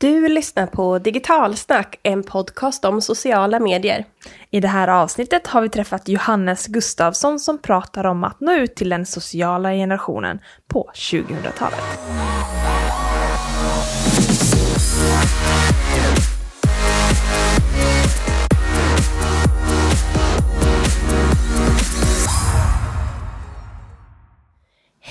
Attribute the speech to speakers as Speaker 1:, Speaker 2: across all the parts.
Speaker 1: Du lyssnar på Digitalsnack, en podcast om sociala medier.
Speaker 2: I det här avsnittet har vi träffat Johannes Gustafsson som pratar om att nå ut till den sociala generationen på 2000-talet.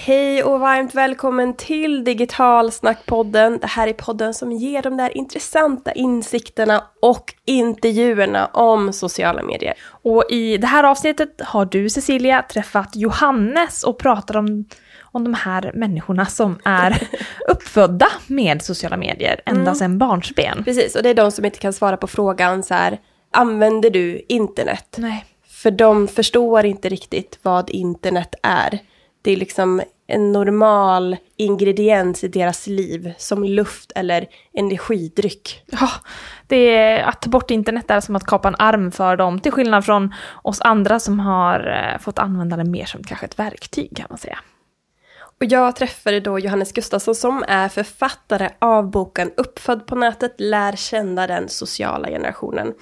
Speaker 1: Hej och varmt välkommen till Digitalsnackpodden. Det här är podden som ger de där intressanta insikterna och intervjuerna om sociala medier.
Speaker 2: Och i det här avsnittet har du Cecilia träffat Johannes och pratar om, om de här människorna som är uppfödda med sociala medier ända
Speaker 1: Mm.
Speaker 2: sedan barnsben.
Speaker 1: Precis, och det är de som inte kan svara på frågan så här, använder du internet?
Speaker 2: Nej.
Speaker 1: För de förstår inte riktigt vad internet är. Det är liksom en normal ingrediens i deras liv, som luft eller energidryck.
Speaker 2: Ja, det är, att ta bort internet är som att kapa en arm för dem, till skillnad från oss andra som har eh, fått använda det mer som kanske ett verktyg kan man säga.
Speaker 1: Och jag träffade då Johannes Gustafsson som är författare av boken Uppfödd på nätet, lär känna den sociala generationen.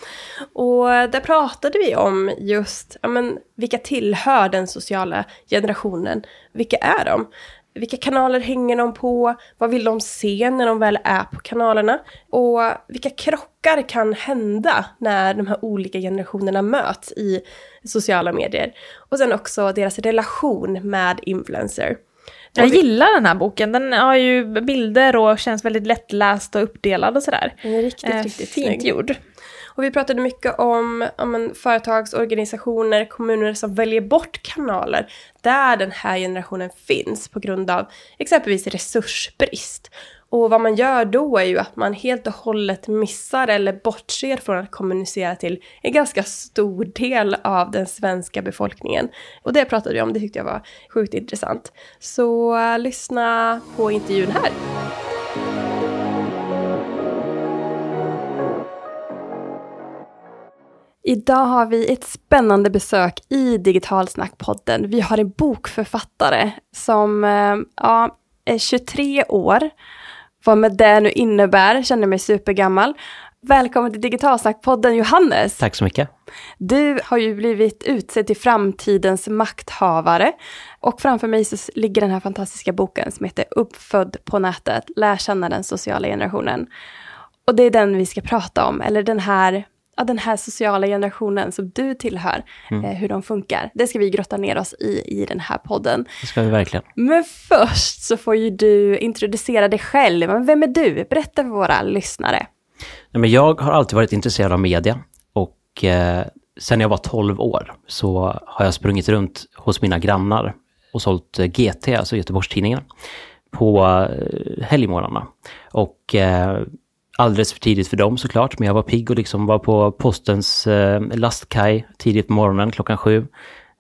Speaker 1: Och där pratade vi om just, ja men, vilka tillhör den sociala generationen? Vilka är de? Vilka kanaler hänger de på? Vad vill de se när de väl är på kanalerna? Och vilka krockar kan hända när de här olika generationerna möts i sociala medier? Och sen också deras relation med influencer.
Speaker 2: Jag gillar den här boken, den har ju bilder och känns väldigt lättläst och uppdelad och sådär.
Speaker 1: Den är riktigt,
Speaker 2: Eh,
Speaker 1: riktigt
Speaker 2: fint
Speaker 1: snygg.
Speaker 2: gjord.
Speaker 1: Och vi pratade mycket om ja, men, företagsorganisationer, kommuner som väljer bort kanaler där den här generationen finns på grund av exempelvis resursbrist. Och vad man gör då är ju att man helt och hållet missar eller bortser från att kommunicera till en ganska stor del av den svenska befolkningen. Och det pratade vi om, det tyckte jag var sjukt intressant. Så eh, lyssna på intervjun här. Idag har vi ett spännande besök i Digitalsnackpodden. Vi har en bokförfattare som eh, ja, är 23 år. Vad med det nu innebär, känner mig supergammal. Välkommen till Digitalsnackpodden Johannes.
Speaker 3: Tack så mycket.
Speaker 1: Du har ju blivit utsedd till framtidens makthavare. Och framför mig så ligger den här fantastiska boken som heter Uppfödd på nätet, lär känna den sociala generationen. Och det är den vi ska prata om, eller den här, ja, den här sociala generationen som du tillhör, eh, hur de funkar. Det ska vi grotta ner oss i, i den här podden.
Speaker 3: Det ska vi verkligen.
Speaker 1: Men först så får ju du introducera dig själv. Men vem är du? Berätta för våra lyssnare.
Speaker 3: Nej, men jag har alltid varit intresserad av media och eh, sen jag var 12 år så har jag sprungit runt hos mina grannar och sålt eh, GT, alltså Göteborgstidningen, på eh, helgmorgnarna. Och eh, alldeles för tidigt för dem såklart, men jag var pigg och liksom var på postens eh, lastkaj tidigt på morgonen klockan sju.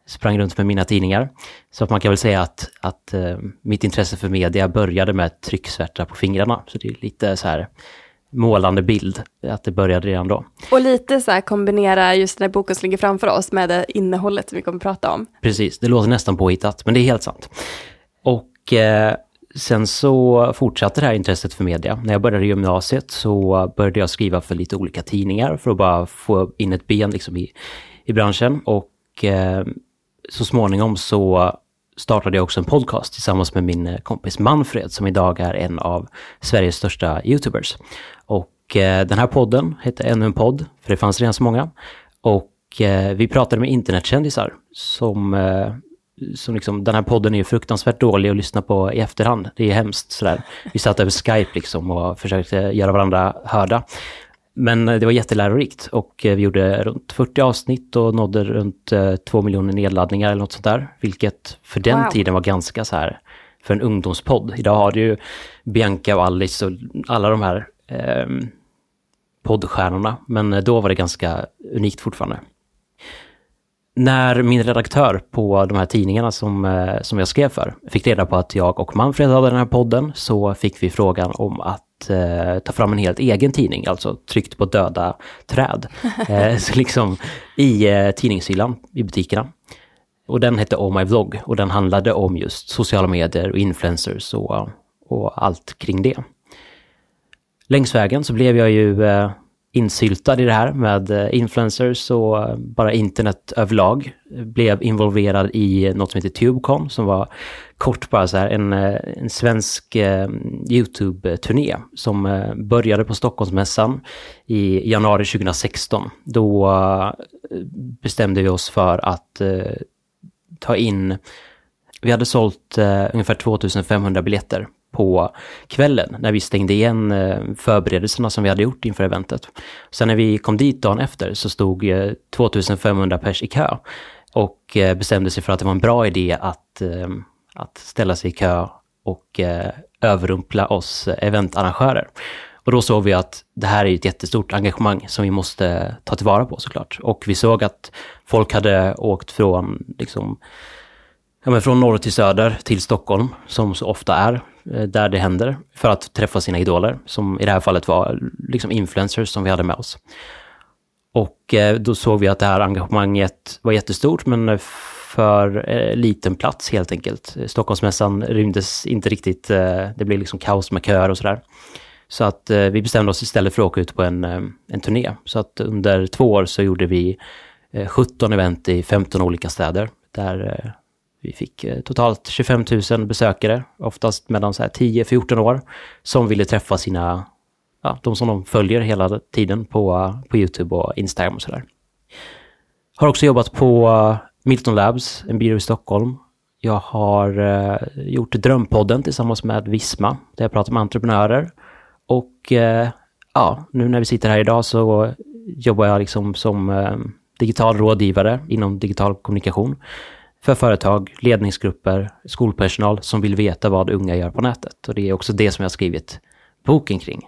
Speaker 3: Sprang runt med mina tidningar. Så att man kan väl säga att, att eh, mitt intresse för media började med trycksvärta på fingrarna. Så det är lite så här målande bild, att det började redan då.
Speaker 1: Och lite så här kombinera just den här boken som ligger framför oss med det innehållet som vi kommer att prata om.
Speaker 3: Precis, det låter nästan påhittat, men det är helt sant. Och eh, sen så fortsatte det här intresset för media. När jag började gymnasiet så började jag skriva för lite olika tidningar för att bara få in ett ben liksom i, i branschen. Och eh, så småningom så startade jag också en podcast tillsammans med min eh, kompis Manfred som idag är en av Sveriges största YouTubers. Och eh, den här podden hette ännu en podd, för det fanns redan så många. Och eh, vi pratade med internetkändisar som, eh, som liksom, den här podden är ju fruktansvärt dålig att lyssna på i efterhand. Det är hemskt sådär. Vi satt över Skype liksom och försökte göra varandra hörda. Men eh, det var jättelärorikt och eh, vi gjorde runt 40 avsnitt och nådde runt eh, 2 miljoner nedladdningar eller något sånt där. Vilket för den
Speaker 1: Wow.
Speaker 3: tiden var ganska så här för en ungdomspodd. Idag har du ju Bianca och Alice och alla de här ehm, poddstjärnorna. Men eh, då var det ganska unikt fortfarande. När min redaktör på de här tidningarna som, eh, som jag skrev för fick reda på att jag och Manfred hade den här podden så fick vi frågan om att eh, ta fram en helt egen tidning, alltså tryckt på döda träd. Eh, så liksom i eh, tidningshyllan i butikerna. Och den hette Oh My Vlog och den handlade om just sociala medier och influencers och, och allt kring det. längs vägen så blev jag ju eh, insyltad i det här med eh, influencers och eh, bara internet överlag. Blev involverad i något som heter Tubecon som var kort bara så här en, eh, en svensk eh, YouTube-turné som eh, började på Stockholmsmässan i januari 2016. Då eh, bestämde vi oss för att eh, ta in, vi hade sålt eh, ungefär 2500 biljetter på kvällen när vi stängde igen eh, förberedelserna som vi hade gjort inför eventet. Sen när vi kom dit dagen efter så stod eh, 2500 pers i kö och eh, bestämde sig för att det var en bra idé att, att ställa sig i kö och överrumpla oss eventarrangörer. Och då såg vi att det här är ett jättestort engagemang som vi måste ta tillvara på såklart. Och vi såg att folk hade åkt från, liksom, ja, men från norr till söder till Stockholm, som så ofta är Eh, där det händer, för att träffa sina idoler, som i det här fallet var liksom influencers som vi hade med oss. Och eh, då såg vi att det här engagemanget var jättestort, men för eh, liten plats helt enkelt. Stockholmsmässan rymdes inte riktigt, det blev liksom kaos med köer och sådär. Så att vi bestämde oss istället för att åka ut på en, en turné. Så att under två år så gjorde vi 17 event i 15 olika städer. Där vi fick eh, totalt 25 000 besökare, oftast mellan 10-14 år, som ville träffa sina, ja, de som de följer hela tiden på, på YouTube och Instagram och sådär. Har också jobbat på eh, Milton Labs, en byrå i Stockholm. Jag har eh, gjort Drömpodden tillsammans med Visma, där jag pratar med entreprenörer och eh, ja, nu när vi sitter här idag så jobbar jag liksom som eh, digital rådgivare inom digital kommunikation för företag, ledningsgrupper, skolpersonal som vill veta vad unga gör på nätet. Och det är också det som jag har skrivit boken kring.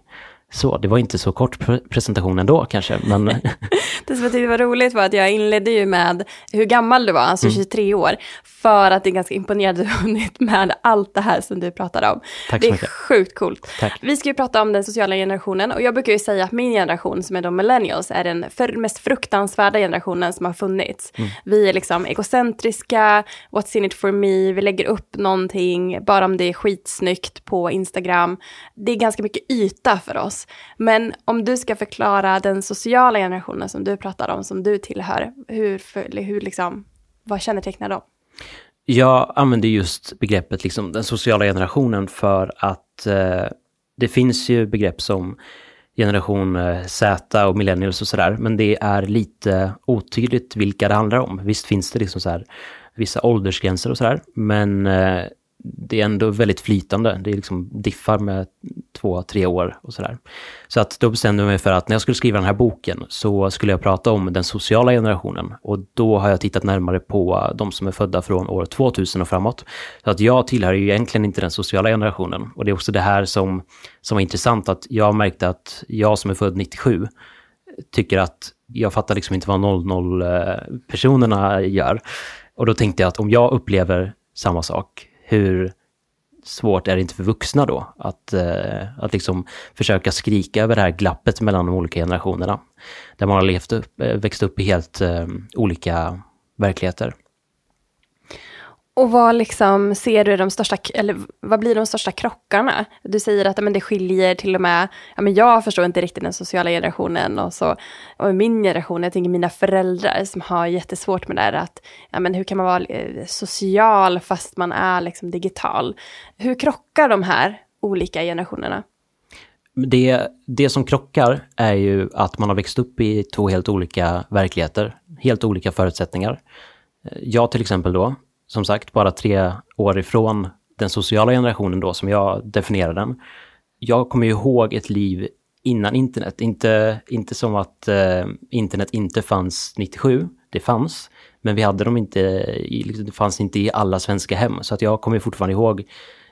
Speaker 3: Så, det var inte så kort presentation ändå kanske, men...
Speaker 4: det som jag tyckte var roligt var att jag inledde ju med hur gammal du var, alltså mm. 23 år, för att det är ganska imponerande du hunnit med allt det här som du pratade om.
Speaker 3: Tack
Speaker 4: så
Speaker 3: det är mycket.
Speaker 4: sjukt coolt.
Speaker 3: Tack.
Speaker 4: Vi ska ju prata om den sociala generationen och jag brukar ju säga att min generation, som är de millennials, är den mest fruktansvärda generationen som har funnits. Mm. Vi är liksom egocentriska, what's in it for me, vi lägger upp någonting, bara om det är skitsnyggt på Instagram. Det är ganska mycket yta för oss. Men om du ska förklara den sociala generationen som du pratar om, som du tillhör, hur, hur liksom, vad kännetecknar dem?
Speaker 3: Jag använder just begreppet liksom den sociala generationen för att eh, det finns ju begrepp som generation eh, Z och millennials och sådär, men det är lite otydligt vilka det handlar om. Visst finns det liksom så här, vissa åldersgränser och sådär, men eh, det är ändå väldigt flytande. Det är liksom diffar med två, tre år och sådär. Så att då bestämde jag mig för att när jag skulle skriva den här boken så skulle jag prata om den sociala generationen. Och då har jag tittat närmare på de som är födda från år 2000 och framåt. Så att jag tillhör ju egentligen inte den sociala generationen. Och det är också det här som, som var intressant, att jag märkte att jag som är född 97 tycker att jag fattar liksom inte vad 00-personerna eh, gör. Och då tänkte jag att om jag upplever samma sak hur svårt är det inte för vuxna då att, eh, att liksom försöka skrika över det här glappet mellan de olika generationerna. Där man har levt upp, eh, växt upp i helt eh, olika verkligheter.
Speaker 4: Och vad liksom ser du de största, eller vad blir de största krockarna? Du säger att men det skiljer till och med, ja, men jag förstår inte riktigt den sociala generationen och så, och min generation, jag tänker mina föräldrar som har jättesvårt med det här att, ja men hur kan man vara eh, social fast man är liksom digital? Hur krockar de här olika generationerna?
Speaker 3: Det, det som krockar är ju att man har växt upp i två helt olika verkligheter, helt olika förutsättningar. Eh, jag till exempel då, som sagt bara tre år ifrån den sociala generationen då, som jag definierar den. Jag kommer ihåg ett liv innan internet, inte, inte som att eh, internet inte fanns 97, det fanns, men vi hade dem inte, i, liksom, det fanns inte i alla svenska hem, så att jag kommer fortfarande ihåg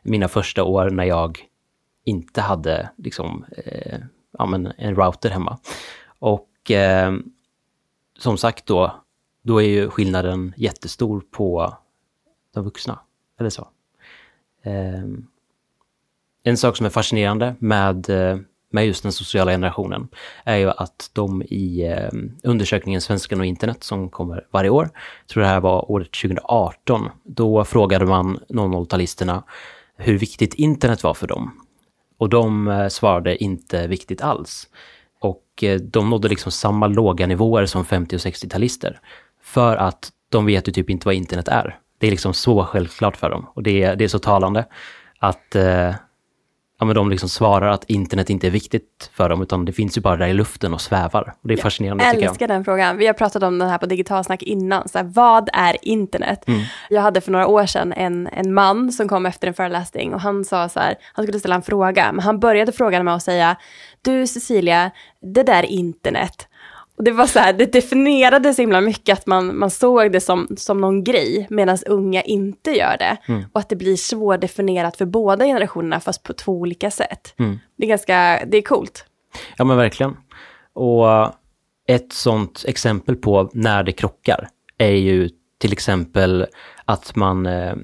Speaker 3: mina första år när jag inte hade liksom, eh, ja, men en router hemma. Och eh, som sagt då, då är ju skillnaden jättestor på de vuxna. Eller så. Ehm, en sak som är fascinerande med, eh, med just den sociala generationen är ju att de i eh, undersökningen Svenskan och internet som kommer varje år, jag tror det här var året 2018, då frågade man 00-talisterna hur viktigt internet var för dem. Och de eh, svarade inte viktigt alls. Och de nådde liksom samma låga nivåer som 50 och 60-talister. För att de vet ju typ inte vad internet är. Det är liksom så självklart för dem. Och det är, det är så talande att eh, ja, men de liksom svarar att internet inte är viktigt för dem, utan det finns ju bara där i luften och svävar. Och det är fascinerande
Speaker 4: jag
Speaker 3: tycker jag.
Speaker 4: älskar den frågan. Vi har pratat om den här på Digitalsnack innan. Så här, vad är internet?
Speaker 3: Mm.
Speaker 4: Jag hade för några år sedan en, en man som kom efter en föreläsning och han sa så här, han skulle ställa en fråga, men han började frågan med att säga, du Cecilia, det där är internet. Och det var så här, det definierade så himla mycket att man, man såg det som, som någon grej, medan unga inte gör det.
Speaker 3: Mm.
Speaker 4: Och att det blir svårdefinierat för båda generationerna, fast på två olika sätt.
Speaker 3: Mm.
Speaker 4: Det är ganska, det är coolt.
Speaker 3: Ja men verkligen. Och ett sånt exempel på när det krockar är ju till exempel att man, eh,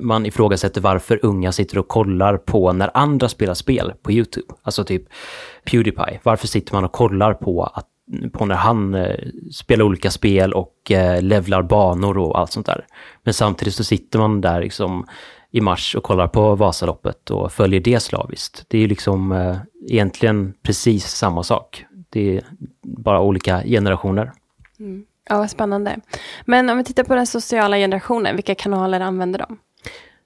Speaker 3: man ifrågasätter varför unga sitter och kollar på när andra spelar spel på YouTube. Alltså typ Pewdiepie. Varför sitter man och kollar på, att, på när han eh, spelar olika spel och eh, levlar banor och allt sånt där. Men samtidigt så sitter man där liksom i mars och kollar på Vasaloppet och följer det slaviskt. Det är ju liksom eh, egentligen precis samma sak. Det är bara olika generationer.
Speaker 4: Ja, vad spännande. Men om vi tittar på den sociala generationen, vilka kanaler använder de?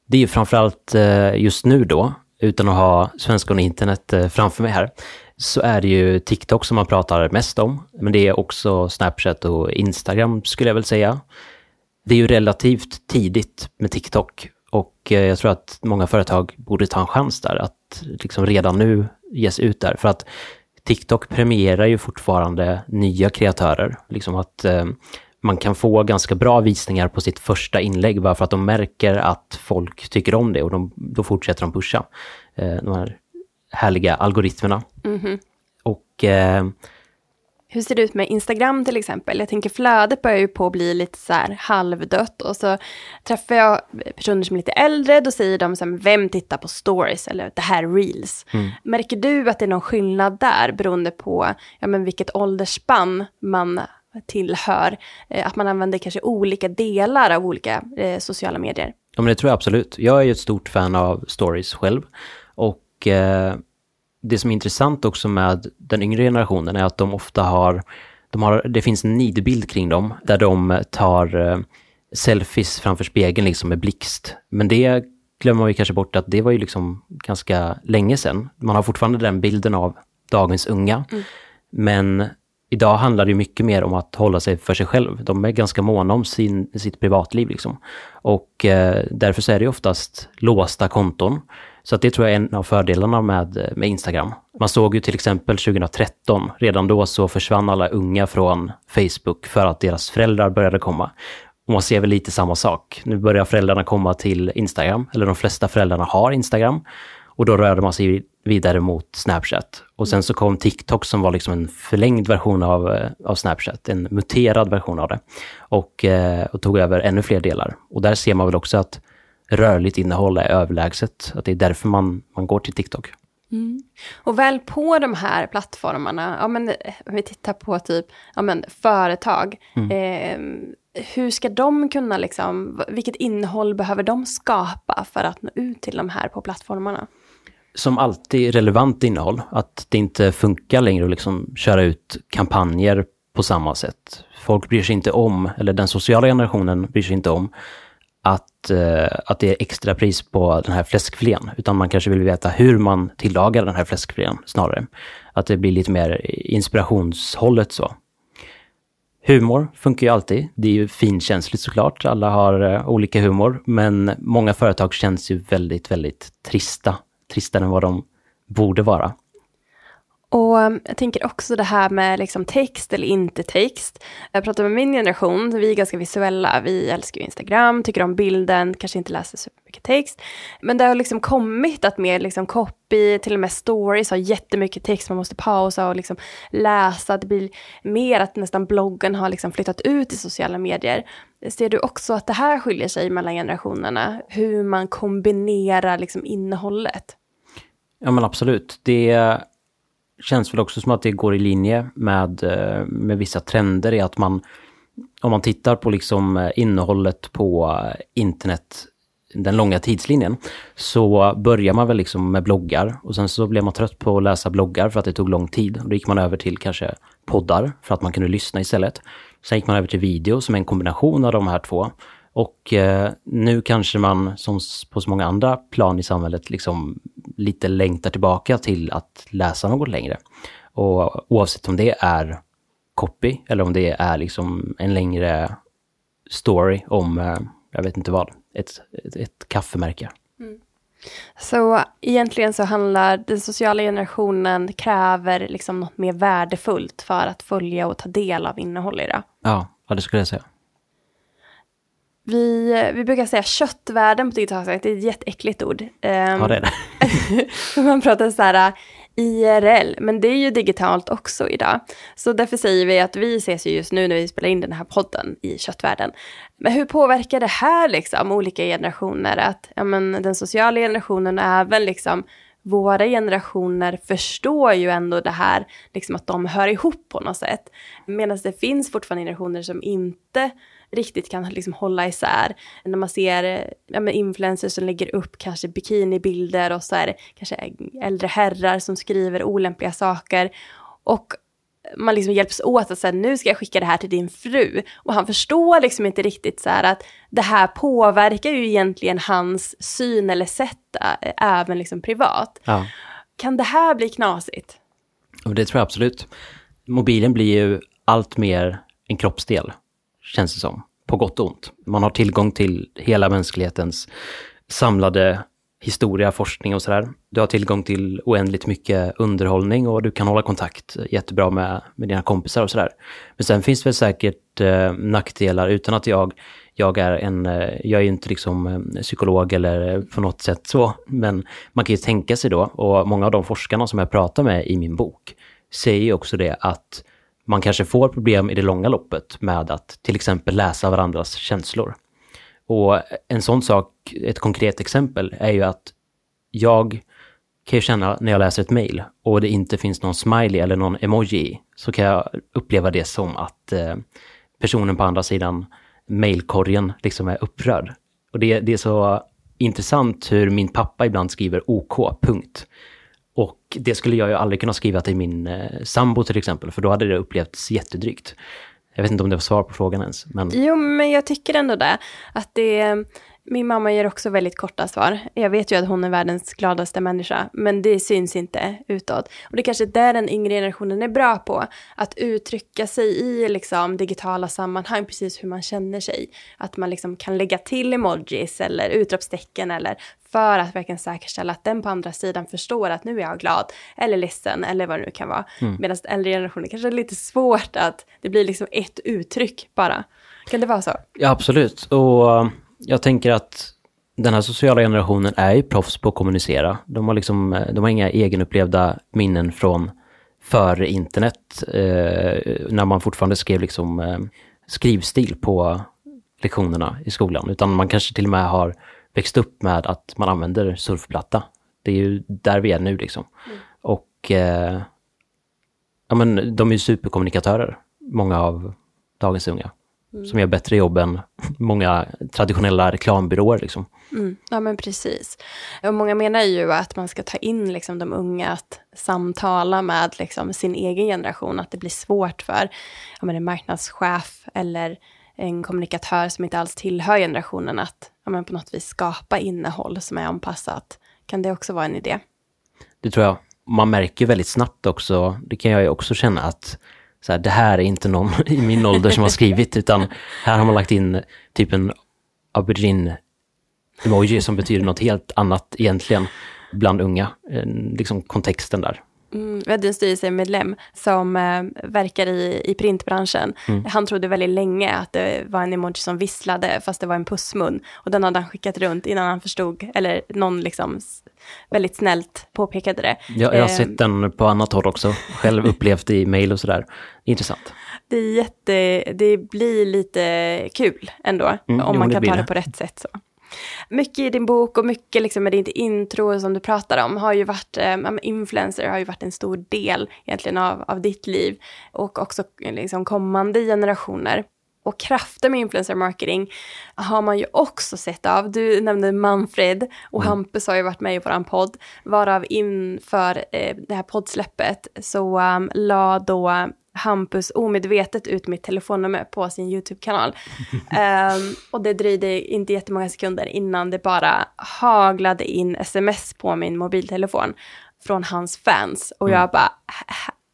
Speaker 3: Det är ju framförallt eh, just nu då, utan att ha svenskan och internet eh, framför mig här, så är det ju TikTok som man pratar mest om. Men det är också Snapchat och Instagram skulle jag väl säga. Det är ju relativt tidigt med TikTok och eh, jag tror att många företag borde ta en chans där att liksom redan nu ge sig ut där. För att TikTok premierar ju fortfarande nya kreatörer. Liksom att eh, man kan få ganska bra visningar på sitt första inlägg bara för att de märker att folk tycker om det och de, då fortsätter de pusha eh, de här härliga algoritmerna. Och eh,
Speaker 4: Hur ser det ut med Instagram till exempel? Jag tänker flödet börjar ju på att bli lite så här halvdött och så träffar jag personer som är lite äldre, då säger de så här, vem tittar på stories eller det här reels? Märker du att det är någon skillnad där beroende på ja, men vilket åldersspann man tillhör? Eh, Att man använder kanske olika delar av olika eh, sociala medier?
Speaker 3: Ja, men det tror jag absolut. Jag är ju ett stort fan av stories själv. Och eh, det som är intressant också med den yngre generationen är att de ofta har, de har det finns en nidbild kring dem, där de tar eh, selfies framför spegeln liksom med blixt. Men det glömmer man ju kanske bort att det var ju liksom ganska länge sedan. Man har fortfarande den bilden av dagens unga. Men idag handlar det ju mycket mer om att hålla sig för sig själv. De är ganska måna om sin, sitt privatliv liksom. Och eh, därför så är det oftast låsta konton. Så att det tror jag är en av fördelarna med, med Instagram. Man såg ju till exempel 2013, redan då så försvann alla unga från Facebook för att deras föräldrar började komma. Och man ser väl lite samma sak. Nu börjar föräldrarna komma till Instagram, eller de flesta föräldrarna har Instagram. Och då rörde man sig vidare mot Snapchat. Och sen så kom TikTok som var liksom en förlängd version av, eh, av Snapchat, en muterad version av det. Och, eh, och tog över ännu fler delar. Och där ser man väl också att rörligt innehåll är överlägset. Att det är därför man, man går till TikTok.
Speaker 4: Och väl på de här plattformarna, ja men om vi tittar på typ, ja men företag, eh, hur ska de kunna liksom, vilket innehåll behöver de skapa för att nå ut till de här på plattformarna?
Speaker 3: som alltid relevant innehåll. Att det inte funkar längre att liksom köra ut kampanjer på samma sätt. Folk bryr sig inte om, eller den sociala generationen bryr sig inte om, att, eh, att det är extra pris på den här fläskfilén. Utan man kanske vill veta hur man tillagar den här fläskfilén snarare. Att det blir lite mer inspirationshållet så. Humor funkar ju alltid. Det är ju finkänsligt såklart. Alla har eh, olika humor. Men många företag känns ju väldigt, väldigt trista. Tristare än vad de borde vara.
Speaker 4: Och jag tänker också det här med liksom text eller inte text. Jag pratar med min generation, vi är ganska visuella, vi älskar ju Instagram, tycker om bilden, kanske inte läser så mycket text. Men det har liksom kommit att mer liksom copy, till och med stories har jättemycket text, man måste pausa och liksom läsa. Det blir mer att nästan bloggen har liksom flyttat ut i sociala medier. Ser du också att det här skiljer sig mellan generationerna? Hur man kombinerar liksom innehållet?
Speaker 3: Ja men absolut. Det känns väl också som att det går i linje med, eh, med vissa trender i att man, om man tittar på liksom eh, innehållet på eh, internet den långa tidslinjen, så börjar man väl liksom med bloggar och sen så blev man trött på att läsa bloggar för att det tog lång tid. Då gick man över till kanske poddar för att man kunde lyssna istället. Sen gick man över till video som är en kombination av de här två. Och eh, nu kanske man, som på så många andra plan i samhället, liksom lite längtar tillbaka till att läsa något längre. Och oavsett om det är copy eller om det är liksom en längre story om, eh, jag vet inte vad, ett, ett, ett kaffemärke.
Speaker 4: Så egentligen så handlar den sociala generationen kräver liksom något mer värdefullt för att följa och ta del av innehåll i det.
Speaker 3: Ja, ja det skulle jag säga.
Speaker 4: Vi, vi brukar säga köttvärlden på digitalt det är ett jätteäckligt ord. Ehm,
Speaker 3: Ja, det är det.
Speaker 4: Man pratar så här IRL, men det är ju digitalt också idag. Så därför säger vi att vi ses ju just nu när vi spelar in den här podden i köttvärlden. Men hur påverkar det här liksom olika generationer? Att ja, men, den sociala generationen och även liksom våra generationer förstår ju ändå det här, liksom att de hör ihop på något sätt. Medan det finns fortfarande generationer som inte riktigt kan liksom hålla isär. När man ser ja, men influencers som lägger upp kanske bikinibilder och så är det kanske äldre herrar som skriver olämpliga saker. Och man liksom hjälps åt att säga nu ska jag skicka det här till din fru. Och han förstår liksom inte riktigt så här att det här påverkar ju egentligen hans syn eller sätt ä- även liksom privat.
Speaker 3: Ja.
Speaker 4: Kan det här bli knasigt?
Speaker 3: Det tror jag absolut. Mobilen blir ju allt mer en kroppsdel, känns det som. På gott och ont. Man har tillgång till hela mänsklighetens samlade historia, forskning och sådär. Du har tillgång till oändligt mycket underhållning och du kan hålla kontakt jättebra med, med dina kompisar och sådär. Men sen finns det väl säkert eh, nackdelar utan att jag, jag är en, eh, jag är ju inte liksom eh, psykolog eller på något sätt så, men man kan ju tänka sig då, och många av de forskarna som jag pratar med i min bok säger ju också det att man kanske får problem i det långa loppet med att till exempel läsa varandras känslor. Och en sån sak, ett konkret exempel, är ju att jag kan ju känna när jag läser ett mail och det inte finns någon smiley eller någon emoji i, så kan jag uppleva det som att eh, personen på andra sidan mailkorgen liksom är upprörd. Och det, det är så intressant hur min pappa ibland skriver OK, punkt. Och det skulle jag ju aldrig kunna skriva till min eh, sambo till exempel, för då hade det upplevts jättedrygt. Jag vet inte om det var svar på frågan ens, men
Speaker 4: Jo, men jag tycker ändå det. Att det min mamma ger också väldigt korta svar. Jag vet ju att hon är världens gladaste människa, men det syns inte utåt. Och det är kanske där den yngre generationen är bra på, att uttrycka sig i liksom, digitala sammanhang, precis hur man känner sig. Att man liksom kan lägga till emojis eller utropstecken eller för att verkligen säkerställa att den på andra sidan förstår att nu är jag glad eller ledsen eller vad det nu kan vara. Medan äldre generationer kanske är lite svårt att det blir liksom ett uttryck bara. Kan det vara så?
Speaker 3: Ja, absolut. Och eh, jag tänker att den här sociala generationen är ju proffs på att kommunicera. De har, liksom, eh, de har inga egenupplevda minnen från före internet, eh, när man fortfarande skrev liksom, eh, skrivstil på lektionerna i skolan. Utan man kanske till och med har växt upp med att man använder surfplatta. Det är ju där vi är nu liksom. Och eh, ja, men de är ju superkommunikatörer, många av dagens unga. Som gör bättre jobb än många traditionella reklambyråer. Liksom.
Speaker 4: Mm, ja men precis. Och många menar ju att man ska ta in liksom, de unga att samtala med liksom, sin egen generation, att det blir svårt för ja, men en marknadschef eller en kommunikatör som inte alls tillhör generationen att ja, men på något vis skapa innehåll som är anpassat. Kan det också vara en idé?
Speaker 3: Det tror jag. Man märker väldigt snabbt också, det kan jag ju också känna att så här, det här är inte någon i min ålder som har skrivit, utan här har man lagt in typ en aubergine-emoji som betyder något helt annat egentligen bland unga. Eh, liksom kontexten där.
Speaker 4: Mm, vi hade en styrelsemedlem som eh, verkar i, i printbranschen. Han trodde väldigt länge att det var en emoji som visslade, fast det var en pussmun. Och den hade han skickat runt innan han förstod, eller någon liksom väldigt snällt påpekade det.
Speaker 3: Jag, jag har
Speaker 4: Eh,
Speaker 3: sett den på annat håll också, själv upplevt i mail och sådär. Intressant.
Speaker 4: Det, är jätte, det blir lite kul ändå,
Speaker 3: Mm,
Speaker 4: om
Speaker 3: jo,
Speaker 4: man kan ta det
Speaker 3: det.
Speaker 4: på rätt sätt. Så. Mycket i din bok och mycket liksom med ditt intro som du pratar om har ju varit, eh, influencer har ju varit en stor del egentligen av, av ditt liv och också liksom kommande generationer. Och krafter med influencer marketing har man ju också sett av. Du nämnde Manfred och mm. Hampus har ju varit med i våran podd. Varav inför eh, det här poddsläppet så um, la då Hampus omedvetet ut mitt telefonnummer på sin YouTube-kanal. um, och det dröjde inte jättemånga sekunder innan det bara haglade in sms på min mobiltelefon från hans fans. Och mm. jag bara,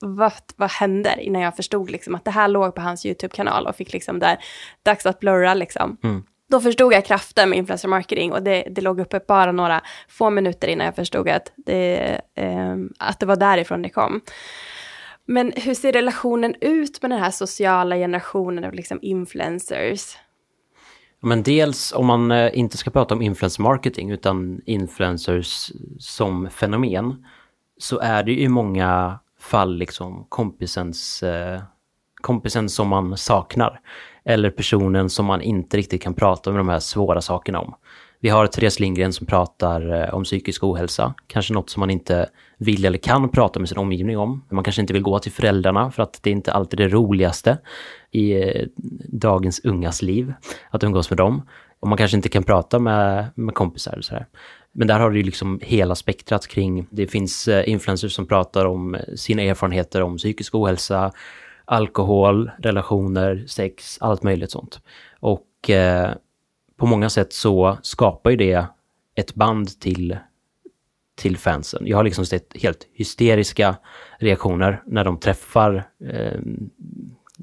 Speaker 4: vad, vad händer? Innan jag förstod liksom att det här låg på hans YouTube-kanal och fick liksom där, dags att blurra liksom. Mm. Då förstod jag kraften med influencer marketing och det, det låg uppe bara några få minuter innan jag förstod att det, eh, att det var därifrån det kom. Men hur ser relationen ut med den här sociala generationen av liksom influencers?
Speaker 3: Men dels om man eh, inte ska prata om influencer marketing utan influencers som fenomen så är det ju i många fall liksom kompisens, eh, kompisen som man saknar. Eller personen som man inte riktigt kan prata med de här svåra sakerna om. Vi har Therese Lindgren som pratar eh, om psykisk ohälsa, kanske något som man inte vill eller kan prata med sin omgivning om. Man kanske inte vill gå till föräldrarna för att det är inte alltid det roligaste i eh, dagens ungas liv att umgås med dem. Och man kanske inte kan prata med, med kompisar och sådär. Men där har du ju liksom hela spektrat kring, det finns eh, influencers som pratar om sina erfarenheter om psykisk ohälsa, alkohol, relationer, sex, allt möjligt sånt. Och eh, på många sätt så skapar ju det ett band till, till fansen. Jag har liksom sett helt hysteriska reaktioner när de träffar eh,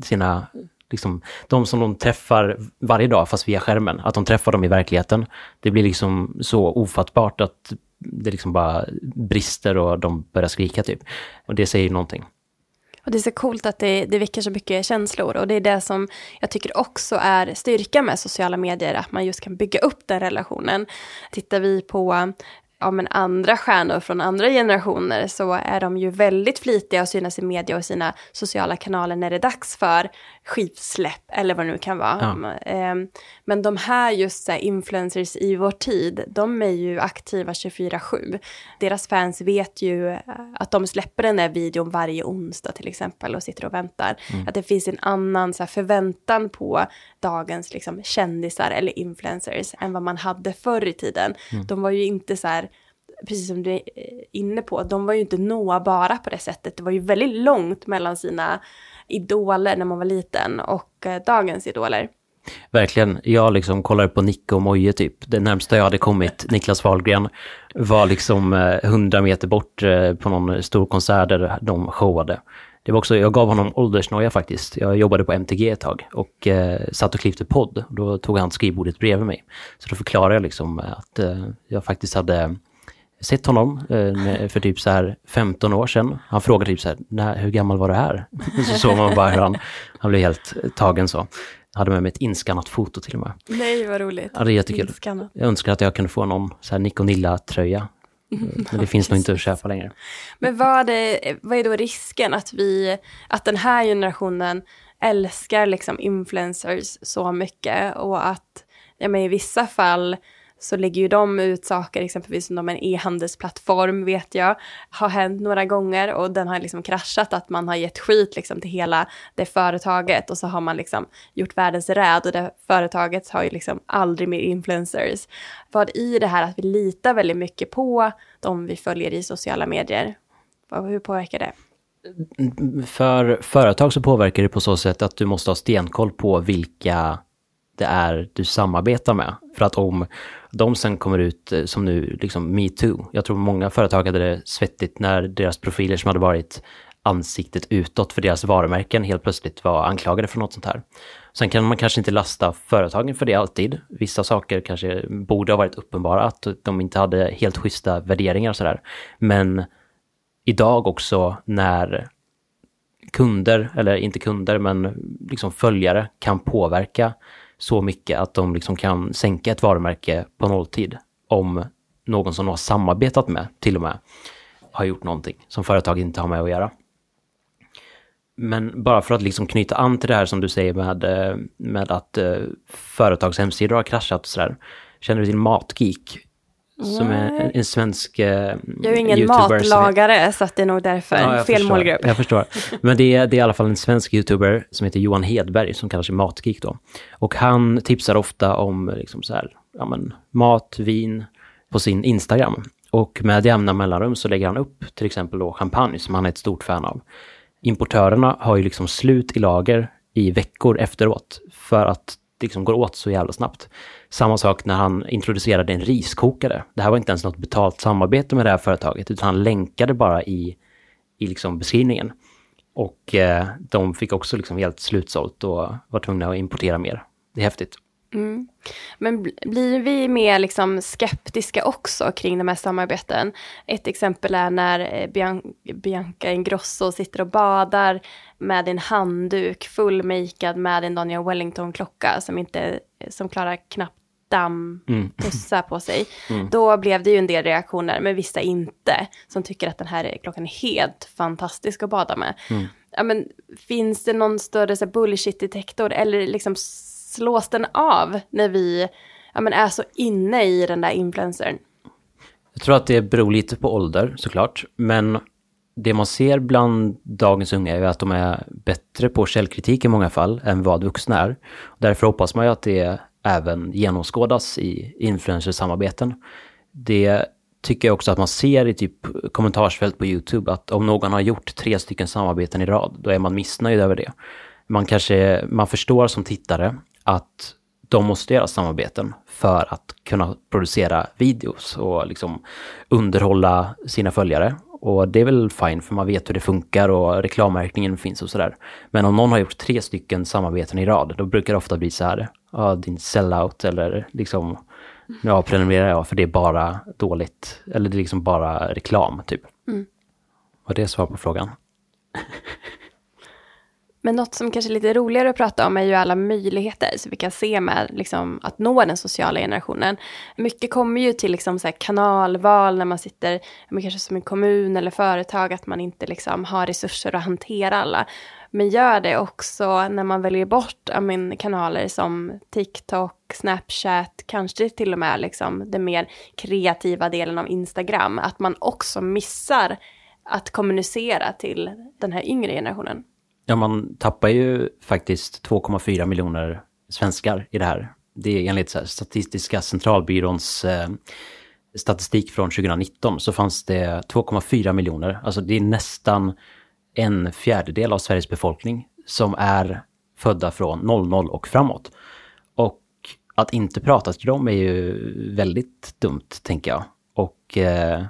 Speaker 3: sina liksom, de som de träffar varje dag fast via skärmen, att de träffar dem i verkligheten. Det blir liksom så ofattbart att det liksom bara brister och de börjar skrika typ. Och det säger någonting.
Speaker 4: Och det är så coolt att det, det väcker så mycket känslor och det är det som jag tycker också är styrka med sociala medier, att man just kan bygga upp den relationen. Tittar vi på ja, men andra stjärnor från andra generationer så är de ju väldigt flitiga att synas i media och sina sociala kanaler när det är dags för skivsläpp eller vad det nu kan vara. Ja. Ehm, men de här just här, influencers i vår tid, de är ju aktiva 24-7. Deras fans vet ju eh, att de släpper den där videon varje onsdag till exempel och sitter och väntar. Mm. Att det finns en annan här, förväntan på dagens liksom, kändisar eller influencers än vad man hade förr i tiden. Mm. De var ju inte så här precis som du är inne på, de var ju inte nåbara på det sättet. Det var ju väldigt långt mellan sina idoler när man var liten och eh, dagens idoler.
Speaker 3: Verkligen. Jag liksom kollade på Nicke och Moje typ. Det närmsta jag hade kommit Niklas Wahlgren var liksom eh, hundra meter bort eh, på någon stor konsert där de showade. Det var också, jag gav honom åldersnoja faktiskt. Jag jobbade på MTG ett tag och eh, satt och klippte podd. Då tog han skrivbordet bredvid mig. Så då förklarade jag liksom att eh, jag faktiskt hade sett honom eh, för typ så här 15 år sedan. Han frågade typ så här, när, hur gammal var du här? Så såg man bara hur han, han blev helt tagen så. Jag hade med mig ett inskannat foto till och med.
Speaker 4: Nej, vad roligt.
Speaker 3: Ja, det är jättekul. Inskannat. Jag önskar att jag kunde få någon så här Nikonilla-tröja. Men det finns nog inte att köpa längre.
Speaker 4: Men vad är, vad är då risken att vi, att den här generationen älskar liksom influencers så mycket och att, ja men i vissa fall så lägger ju de ut saker, exempelvis som de en e-handelsplattform vet jag, har hänt några gånger och den har liksom kraschat, att man har gett skit liksom till hela det företaget och så har man liksom gjort världens räd och det företaget har ju liksom aldrig mer influencers. Vad i det här att vi litar väldigt mycket på de vi följer i sociala medier, hur påverkar det?
Speaker 3: För företag så påverkar det på så sätt att du måste ha stenkoll på vilka det är du samarbetar med. För att om de sen kommer ut eh, som nu, liksom metoo. Jag tror många företag hade det svettigt när deras profiler som hade varit ansiktet utåt för deras varumärken helt plötsligt var anklagade för något sånt här. Sen kan man kanske inte lasta företagen för det alltid. Vissa saker kanske borde ha varit uppenbara, att de inte hade helt schyssta värderingar och sådär. Men idag också när kunder, eller inte kunder, men liksom följare kan påverka så mycket att de liksom kan sänka ett varumärke på nolltid om någon som de har samarbetat med till och med har gjort någonting som företag inte har med att göra. Men bara för att liksom knyta an till det här som du säger med, eh, med att eh, företags hemsidor har kraschat och sådär. Känner du till Matgeek? Som är en, en svensk eh,
Speaker 4: Jag är ju ingen
Speaker 3: YouTuber som är-
Speaker 4: matlagare, så att det är nog därför.
Speaker 3: Ja,
Speaker 4: Fel
Speaker 3: förstår.
Speaker 4: målgrupp.
Speaker 3: Jag förstår. Men det är, det är i alla fall en svensk YouTuber som heter Johan Hedberg som kallar sig Matgeek då. Och han tipsar ofta om liksom så här, ja, men, mat, vin på sin Instagram. Och med jämna mellanrum så lägger han upp till exempel då champagne som han är ett stort fan av. Importörerna har ju liksom slut i lager i veckor efteråt för att liksom går åt så jävla snabbt. Samma sak när han introducerade en riskokare. Det här var inte ens något betalt samarbete med det här företaget utan han länkade bara i, i liksom beskrivningen. Och eh, de fick också liksom helt slutsålt och var tvungna att importera mer. Det är häftigt.
Speaker 4: Men bl- blir vi mer liksom skeptiska också kring de här samarbeten? Ett exempel är när eh, Bian- Bianca Ingrosso sitter och badar med en handduk fullmakead med en Daniel Wellington-klocka som, inte, som klarar knappt dammpussa på sig. Då blev det ju en del reaktioner, men vissa inte, som tycker att den här klockan är helt fantastisk att bada med. Ja, men, finns det någon större bullshit-detektor eller liksom slås den av när vi ja, men, är så inne i den där influencern?
Speaker 3: Jag tror att det beror lite på ålder såklart, men det man ser bland dagens unga är att de är bättre på källkritik i många fall än vad vuxna är. Därför hoppas man ju att det även genomskådas i influencersamarbeten. Det tycker jag också att man ser i typ kommentarsfält på YouTube, att om någon har gjort tre stycken samarbeten i rad, då är man missnöjd över det. Man kanske, man förstår som tittare att de måste göra samarbeten för att kunna producera videos och liksom underhålla sina följare. Och det är väl fine för man vet hur det funkar och reklammärkningen finns och sådär. Men om någon har gjort tre stycken samarbeten i rad, då brukar det ofta bli så här, ja din sellout eller liksom, ja prenumererar jag för det är bara dåligt, eller det är liksom bara reklam typ. Var det svar på frågan?
Speaker 4: Men något som kanske är lite roligare att prata om är ju alla möjligheter som vi kan se med liksom, att nå den sociala generationen. Mycket kommer ju till liksom, så här, kanalval när man sitter, men kanske som en kommun eller företag, att man inte liksom, har resurser att hantera alla. Men gör det också när man väljer bort men, kanaler som TikTok, Snapchat, kanske till och med liksom, den mer kreativa delen av Instagram. Att man också missar att kommunicera till den här yngre generationen.
Speaker 3: Ja, man tappar ju faktiskt 2,4 miljoner svenskar i det här. Det är enligt så här, Statistiska centralbyråns eh, statistik från 2019 så fanns det 2,4 miljoner, alltså det är nästan en fjärdedel av Sveriges befolkning som är födda från 00 och framåt. Och att inte prata till dem är ju väldigt dumt, tänker jag. Och eh,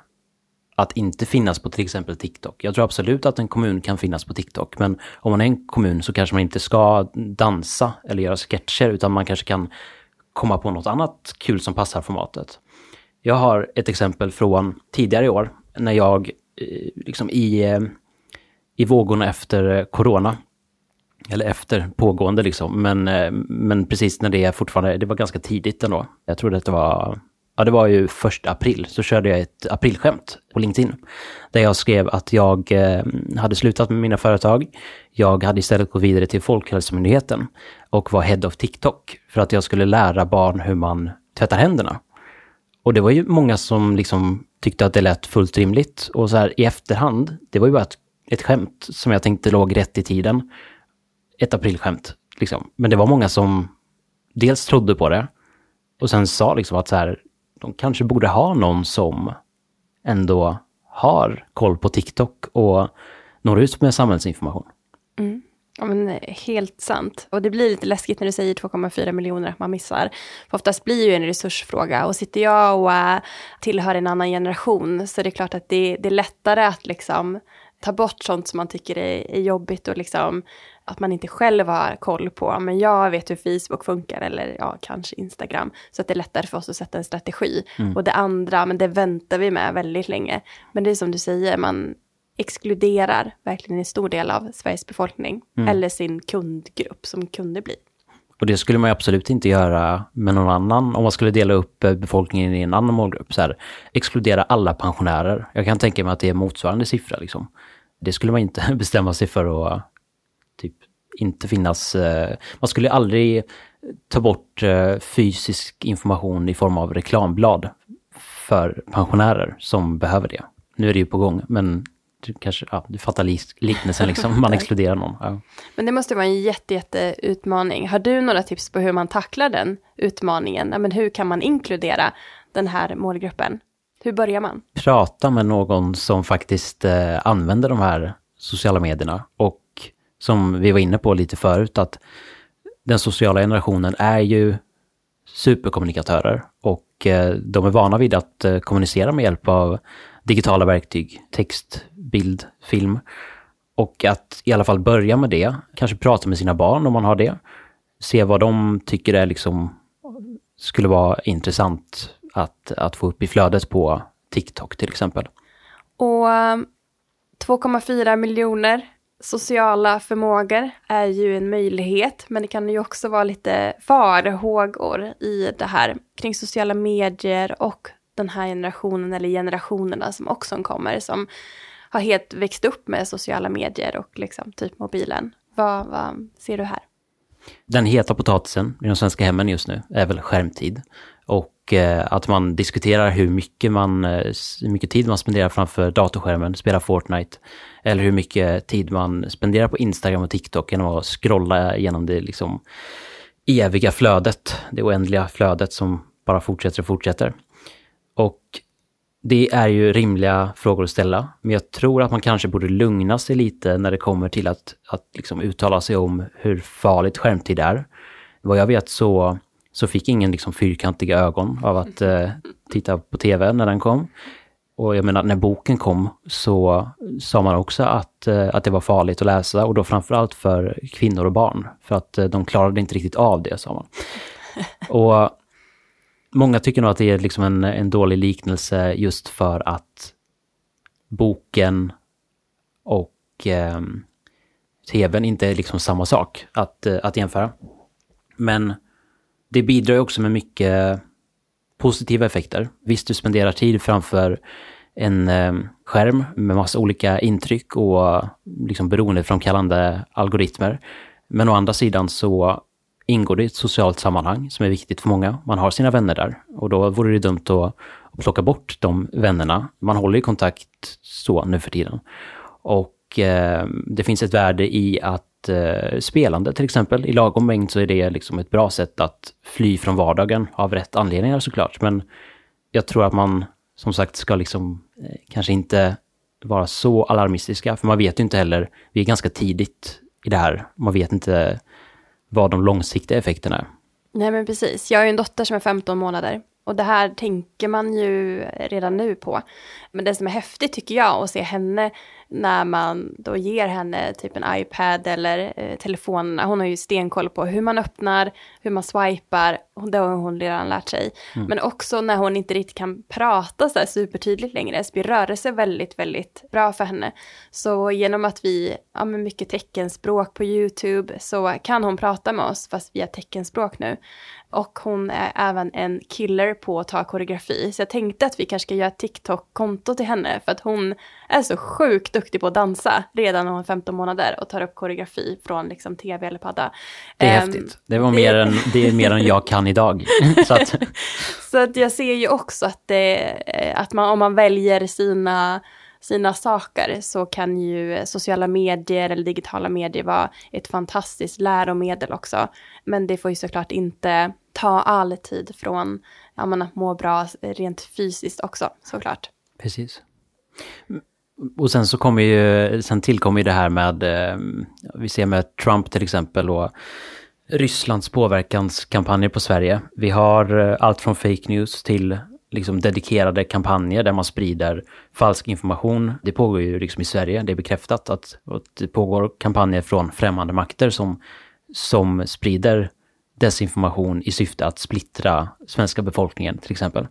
Speaker 3: att inte finnas på till exempel TikTok. Jag tror absolut att en kommun kan finnas på TikTok, men om man är en kommun så kanske man inte ska dansa eller göra sketcher, utan man kanske kan komma på något annat kul som passar formatet. Jag har ett exempel från tidigare i år, när jag eh, liksom i, eh, i vågorna efter eh, corona, eller efter pågående liksom, men, men precis när det fortfarande, det var ganska tidigt ändå. Jag tror att det var, ja det var ju första april, så körde jag ett aprilskämt på LinkedIn. Där jag skrev att jag eh, hade slutat med mina företag. Jag hade istället gått vidare till Folkhälsomyndigheten och var head of TikTok för att jag skulle lära barn hur man tvättar händerna. Och det var ju många som liksom tyckte att det lät fullt rimligt. Och så här i efterhand, det var ju bara ett, ett skämt som jag tänkte låg rätt i tiden. Ett aprilskämt, liksom. Men det var många som dels trodde på det och sen sa liksom att så här, de kanske borde ha någon som ändå har koll på TikTok och når ut med samhällsinformation. Mm.
Speaker 4: Ja, men eh, helt sant. Och det blir lite läskigt när du säger 2,4 miljoner att man missar. För oftast blir ju en resursfråga. Och sitter jag och äh, tillhör en annan generation så är det klart att det, det är lättare att liksom ta bort sånt som man tycker är, är jobbigt och liksom att man inte själv har koll på. Men jag vet hur Facebook funkar eller ja, kanske Instagram. Så att det är lättare för oss att sätta en strategi. Och det andra, men det väntar vi med väldigt länge. Men det är som du säger, man exkluderar verkligen en stor del av Sveriges befolkning. Eller sin kundgrupp som kunder blir.
Speaker 3: Och det skulle man absolut inte göra med någon annan om man skulle dela upp eh, befolkningen i en annan målgrupp. Så här, exkludera alla pensionärer. Jag kan tänka mig att det är motsvarande siffra. Liksom. Det skulle man inte bestämma sig för att typ inte finnas... eh, Man skulle aldrig ta bort eh, fysisk information i form av reklamblad för pensionärer som behöver det. Nu är det ju på gång, men du kanske, ja, du fattar liknelsen liksom, man exkluderar någon. Ja.
Speaker 4: Men det måste vara en jätte, jätte utmaning. Har du några tips på hur man tacklar den utmaningen? Ja, men hur kan man inkludera den här målgruppen? Hur börjar man?
Speaker 3: Prata med någon som faktiskt eh, använder de här sociala medierna och som vi var inne på lite förut att den sociala generationen är ju superkommunikatörer och eh, de är vana vid att eh, kommunicera med hjälp av digitala verktyg, text, bild, film. Och att i alla fall börja med det, kanske prata med sina barn om man har det. Se vad de tycker är liksom, skulle vara intressant att, att få upp i flödet på TikTok till exempel.
Speaker 4: Och 2,4 um, miljoner sociala förmågor är ju en möjlighet, men det kan ju också vara lite farhågor i det här kring sociala medier och den här generationen eller generationerna som också kommer som har helt växt upp med sociala medier och liksom typ mobilen. Vad, vad ser du här?
Speaker 3: Den heta potatisen i de svenska hemmen just nu är väl skärmtid. Och eh, att man diskuterar hur mycket, man, eh, hur mycket tid man spenderar framför datorskärmen, spelar Fortnite. Eller hur mycket tid man spenderar på Instagram och TikTok genom att scrolla genom det liksom eviga flödet, det oändliga flödet som bara fortsätter och fortsätter. Och det är ju rimliga frågor att ställa, men jag tror att man kanske borde lugna sig lite när det kommer till att, att liksom uttala sig om hur farligt skärmtid är. Vad jag vet så, så fick ingen liksom fyrkantiga ögon av att eh, titta på tv när den kom. Och jag menar, när boken kom så sa man också att, eh, att det var farligt att läsa och då framförallt för kvinnor och barn. För att eh, de klarade inte riktigt av det, sa man. Och många tycker nog att det är liksom en, en dålig liknelse just för att boken och eh, tvn inte är liksom samma sak att, eh, att jämföra. Men det bidrar ju också med mycket positiva effekter. Visst, du spenderar tid framför en eh, skärm med massa olika intryck och liksom beroendeframkallande algoritmer. Men å andra sidan så ingår det i ett socialt sammanhang som är viktigt för många. Man har sina vänner där och då vore det dumt att, plocka bort de vännerna. Man håller ju kontakt så nu för tiden. Och eh, det finns ett värde i att eh, spelande till exempel, i lagom mängd så är det liksom ett bra sätt att fly från vardagen av rätt anledningar såklart. Men jag tror att man som sagt ska liksom eh, kanske inte vara så alarmistiska, för man vet ju inte heller, vi är ganska tidigt i det här, man vet inte vad de långsiktiga effekterna är.
Speaker 4: Nej men precis, jag har ju en dotter som är 15 månader och det här tänker man ju redan nu på. Men det som är häftigt tycker jag att se henne när man då ger henne typ en iPad eller eh, telefonerna. Hon har ju stenkoll på hur man öppnar, hur man swipar. Det har hon redan lärt sig. Mm. Men också när hon inte riktigt kan prata så här supertydligt längre så blir rörelse väldigt, väldigt bra för henne. Så genom att vi ja, mycket teckenspråk på YouTube så kan hon prata med oss fast via teckenspråk nu. Och hon är även en killer på att ta koreografi. Så jag tänkte att vi kanske ska göra ett TikTok-konto till henne för att hon är så sjukt duktig på att dansa redan när hon är 15 månader och tar upp koreografi från liksom tv eller padda.
Speaker 3: Det är um, häftigt. Det, var mer än, det är mer än jag kan idag. så, att.
Speaker 4: så att jag ser ju också att, det, eh, att man, om man väljer sina sina saker så kan ju sociala medier eller digitala medier vara ett fantastiskt läromedel också. Men det får ju såklart inte ta all tid från ja, att må bra rent fysiskt också såklart.
Speaker 3: Precis. Och sen så kommer ju, sen tillkommer ju det här med, eh, vi ser med Trump till exempel och Rysslands påverkanskampanjer på Sverige. Vi har eh, allt från fake news till liksom dedikerade kampanjer där man sprider falsk information. Det pågår ju liksom i Sverige, det är bekräftat att, att det pågår kampanjer från främmande makter som, som sprider desinformation i syfte att splittra svenska befolkningen till exempel.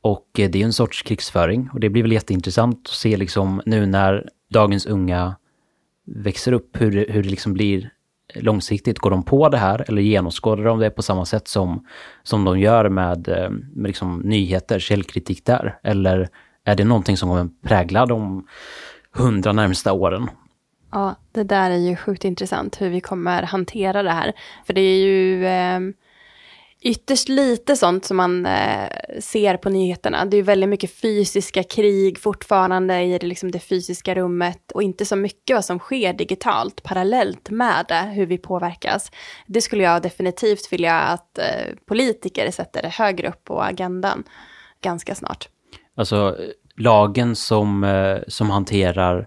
Speaker 3: Och eh, det är en sorts krigsföring och det blir väl jätteintressant att se liksom nu när dagens unga växer upp hur det, hur det liksom blir långsiktigt. Går de på det här eller genomskådar de det på samma sätt som, som de gör med, eh, med liksom nyheter, källkritik där? Eller är det någonting som kommer prägla de hundra närmsta åren?
Speaker 4: Ja, det där är ju sjukt intressant hur vi kommer hantera det här. För det är ju eh, ytterst lite sånt som man eh, ser på nyheterna. Det är väldigt mycket fysiska krig fortfarande i det, liksom det fysiska rummet och inte så mycket vad som sker digitalt parallellt med det, hur vi påverkas. Det skulle jag definitivt vilja att eh, politiker sätter det högre upp på agendan ganska snart.
Speaker 3: Alltså lagen som, eh, som hanterar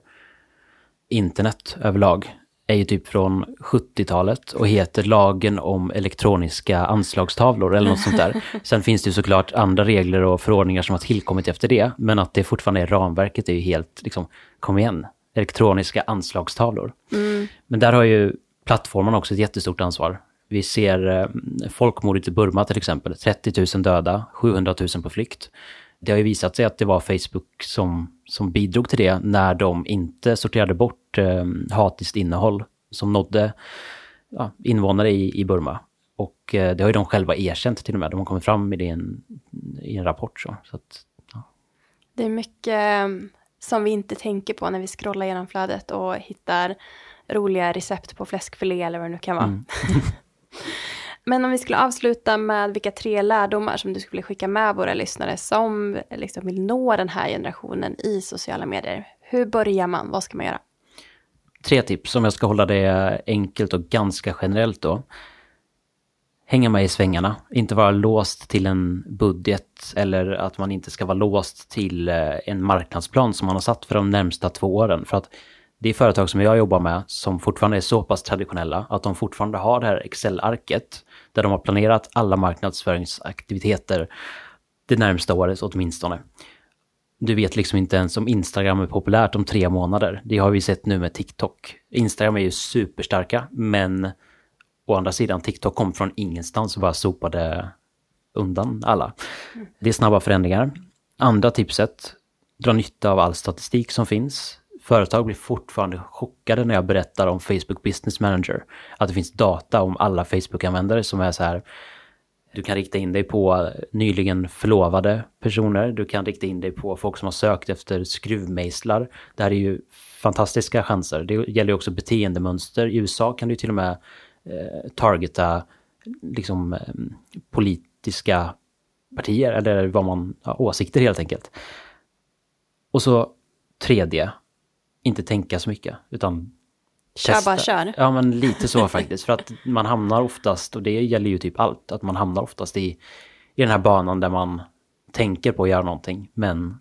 Speaker 3: internet överlag är ju typ från 70-talet och heter lagen om elektroniska anslagstavlor eller något sånt där. Sen finns det ju såklart andra regler och förordningar som har tillkommit efter det, men att det fortfarande är ramverket är ju helt, liksom, kom igen, elektroniska anslagstavlor. Mm. Men där har ju plattformarna också ett jättestort ansvar. Vi ser eh, folkmordet i Burma till exempel, 30 000 döda, 700 000 på flykt. Det har ju visat sig att det var Facebook som, som bidrog till det när de inte sorterade bort eh, hatiskt innehåll som nådde ja, invånare i, i Burma. Och eh, det har ju de själva erkänt till och med. De har kommit fram med det i en, i en rapport. Så, så att, ja.
Speaker 4: Det är mycket um, som vi inte tänker på när vi scrollar genom flödet och hittar roliga recept på fläskfilé eller vad det nu kan vara. Mm. Men om vi skulle avsluta med vilka tre lärdomar som du skulle skicka med våra lyssnare som liksom vill nå den här generationen i sociala medier. Hur börjar man? Vad ska man göra?
Speaker 3: Tre tips om jag ska hålla det enkelt och ganska generellt då. Hänga med i svängarna, inte vara låst till en budget eller att man inte ska vara låst till eh, en marknadsplan som man har satt för de närmsta två åren. För att det är företag som jag jobbar med som fortfarande är så pass traditionella att de fortfarande har det här Excel-arket där de har planerat alla marknadsföringsaktiviteter det närmsta året åtminstone. Du vet liksom inte ens om Instagram är populärt om tre månader. Det har vi sett nu med TikTok. Instagram är ju superstarka, men å andra sidan TikTok kom från ingenstans och bara sopade undan alla. Det är snabba förändringar. Andra tipset, dra nytta av all statistik som finns företag blir fortfarande chockade när jag berättar om Facebook Business Manager. Att det finns data om alla Facebook-användare som är så här. Du kan rikta in dig på nyligen förlovade personer. Du kan rikta in dig på folk som har sökt efter skruvmejslar. Det här är ju fantastiska chanser. Det gäller ju också beteendemönster. I USA kan du till och med eh, targeta liksom, eh, politiska partier eller vad man har åsikter helt enkelt. Och så tredje, inte tänka så mycket, utan
Speaker 4: Kör bara kör.
Speaker 3: Ja, men lite så faktiskt. För att man hamnar oftast, och det gäller ju typ allt, att man hamnar oftast i, i den här banan där man tänker på att göra någonting, men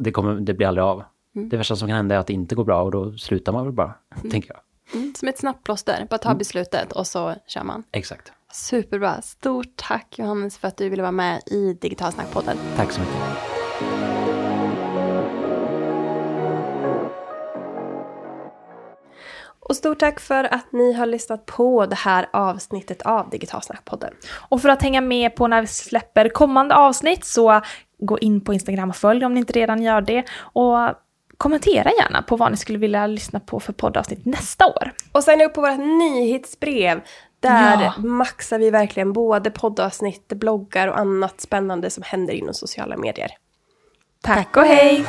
Speaker 3: det, kommer, det blir aldrig av. Mm. Det värsta som kan hända är att det inte går bra och då slutar man väl bara, mm. tänker jag.
Speaker 4: Mm, som ett snabbplåster, bara ta mm. beslutet och så kör man.
Speaker 3: Exakt.
Speaker 4: Superbra. Stort tack Johannes för att du ville vara med i Digitalsnackpodden.
Speaker 3: Tack så mycket.
Speaker 1: Och stort tack för att ni har lyssnat på det här avsnittet av Digitalsnackpodden.
Speaker 2: Och för att hänga med på när vi släpper kommande avsnitt så gå in på Instagram och följ om ni inte redan gör det. Och kommentera gärna på vad ni skulle vilja lyssna på för poddavsnitt nästa år.
Speaker 1: Och signa upp på vårt nyhetsbrev. Där ja. maxar vi verkligen både poddavsnitt, bloggar och annat spännande som händer inom sociala medier.
Speaker 2: Tack och hej!